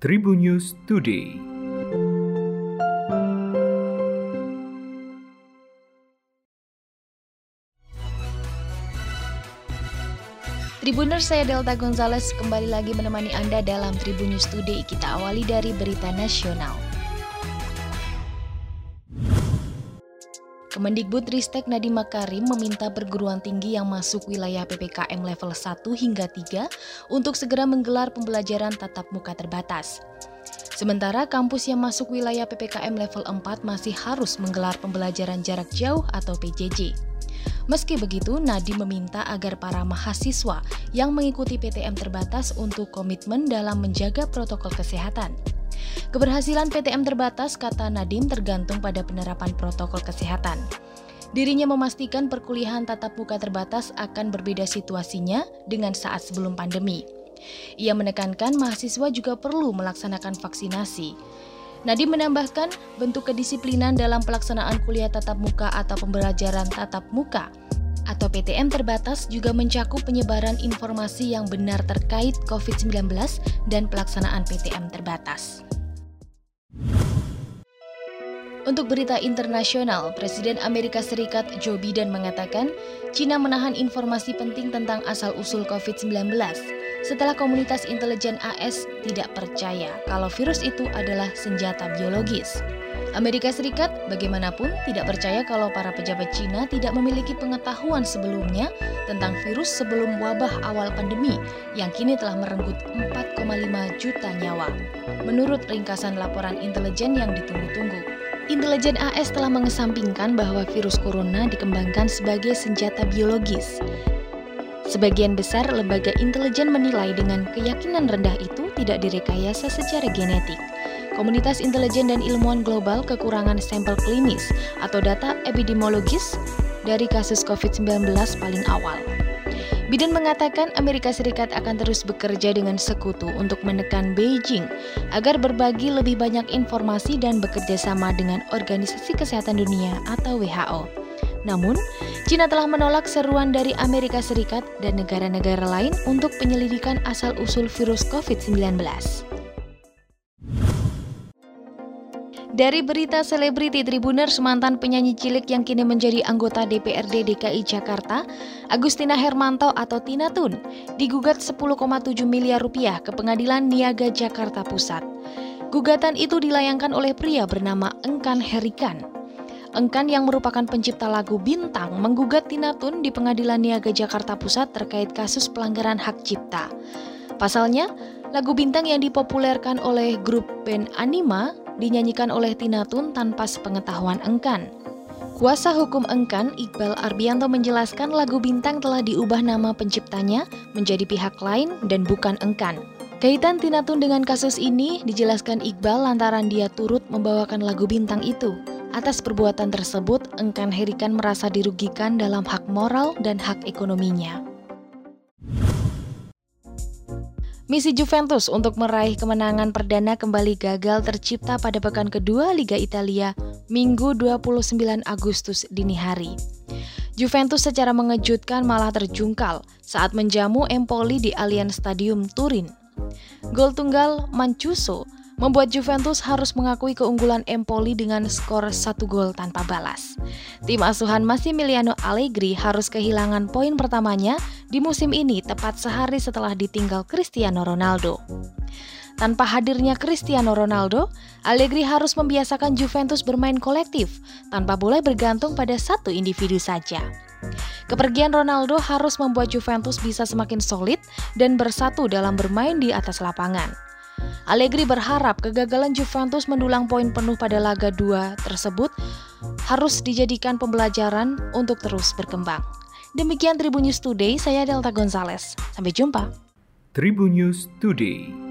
Tribun News Today. Tribuners, saya Delta Gonzales kembali lagi menemani Anda dalam Tribun News Today. Kita awali dari berita nasional. Kemendikbud Ristek Nadiem Makarim meminta perguruan tinggi yang masuk wilayah PPKM level 1 hingga 3 untuk segera menggelar pembelajaran tatap muka terbatas. Sementara kampus yang masuk wilayah PPKM level 4 masih harus menggelar pembelajaran jarak jauh atau PJJ. Meski begitu, Nadiem meminta agar para mahasiswa yang mengikuti PTM terbatas untuk komitmen dalam menjaga protokol kesehatan. Keberhasilan PTM terbatas, kata Nadim, tergantung pada penerapan protokol kesehatan. Dirinya memastikan perkuliahan tatap muka terbatas akan berbeda situasinya dengan saat sebelum pandemi. Ia menekankan mahasiswa juga perlu melaksanakan vaksinasi. Nadiem menambahkan bentuk kedisiplinan dalam pelaksanaan kuliah tatap muka atau pembelajaran tatap muka atau PTM terbatas juga mencakup penyebaran informasi yang benar terkait COVID-19 dan pelaksanaan PTM terbatas. Untuk berita internasional, Presiden Amerika Serikat Joe Biden mengatakan China menahan informasi penting tentang asal-usul COVID-19 setelah komunitas intelijen AS tidak percaya kalau virus itu adalah senjata biologis. Amerika Serikat bagaimanapun tidak percaya kalau para pejabat Cina tidak memiliki pengetahuan sebelumnya tentang virus sebelum wabah awal pandemi yang kini telah merenggut 4,5 juta nyawa. Menurut ringkasan laporan intelijen yang ditunggu-tunggu. Intelijen AS telah mengesampingkan bahwa virus corona dikembangkan sebagai senjata biologis. Sebagian besar lembaga intelijen menilai dengan keyakinan rendah itu tidak direkayasa secara genetik. Komunitas intelijen dan ilmuwan global kekurangan sampel klinis atau data epidemiologis dari kasus COVID-19 paling awal. Biden mengatakan Amerika Serikat akan terus bekerja dengan sekutu untuk menekan Beijing agar berbagi lebih banyak informasi dan bekerja sama dengan Organisasi Kesehatan Dunia atau WHO. Namun, China telah menolak seruan dari Amerika Serikat dan negara-negara lain untuk penyelidikan asal-usul virus COVID-19. Dari berita selebriti Tribuners mantan penyanyi cilik yang kini menjadi anggota DPRD DKI Jakarta, Agustina Hermanto atau Tina Tun, digugat 10,7 miliar rupiah ke Pengadilan Niaga Jakarta Pusat. Gugatan itu dilayangkan oleh pria bernama Engkan Herikan. Engkan yang merupakan pencipta lagu Bintang menggugat Tina Tun di Pengadilan Niaga Jakarta Pusat terkait kasus pelanggaran hak cipta. Pasalnya, lagu Bintang yang dipopulerkan oleh grup band Anima dinyanyikan oleh Tina Tun tanpa sepengetahuan Engkan. Kuasa hukum Engkan, Iqbal Arbianto menjelaskan lagu Bintang telah diubah nama penciptanya menjadi pihak lain dan bukan Engkan. Kaitan Tina Tun dengan kasus ini dijelaskan Iqbal lantaran dia turut membawakan lagu Bintang itu. Atas perbuatan tersebut, Engkan Herikan merasa dirugikan dalam hak moral dan hak ekonominya. Misi Juventus untuk meraih kemenangan perdana kembali gagal tercipta pada pekan kedua Liga Italia Minggu 29 Agustus dini hari. Juventus secara mengejutkan malah terjungkal saat menjamu Empoli di Allianz Stadium Turin. Gol tunggal Mancuso membuat Juventus harus mengakui keunggulan Empoli dengan skor satu gol tanpa balas. Tim asuhan Massimiliano Allegri harus kehilangan poin pertamanya di musim ini tepat sehari setelah ditinggal Cristiano Ronaldo. Tanpa hadirnya Cristiano Ronaldo, Allegri harus membiasakan Juventus bermain kolektif tanpa boleh bergantung pada satu individu saja. Kepergian Ronaldo harus membuat Juventus bisa semakin solid dan bersatu dalam bermain di atas lapangan. Allegri berharap kegagalan Juventus mendulang poin penuh pada laga 2 tersebut harus dijadikan pembelajaran untuk terus berkembang. Demikian Tribun News Today, saya Delta Gonzales. Sampai jumpa. Tribun News Today.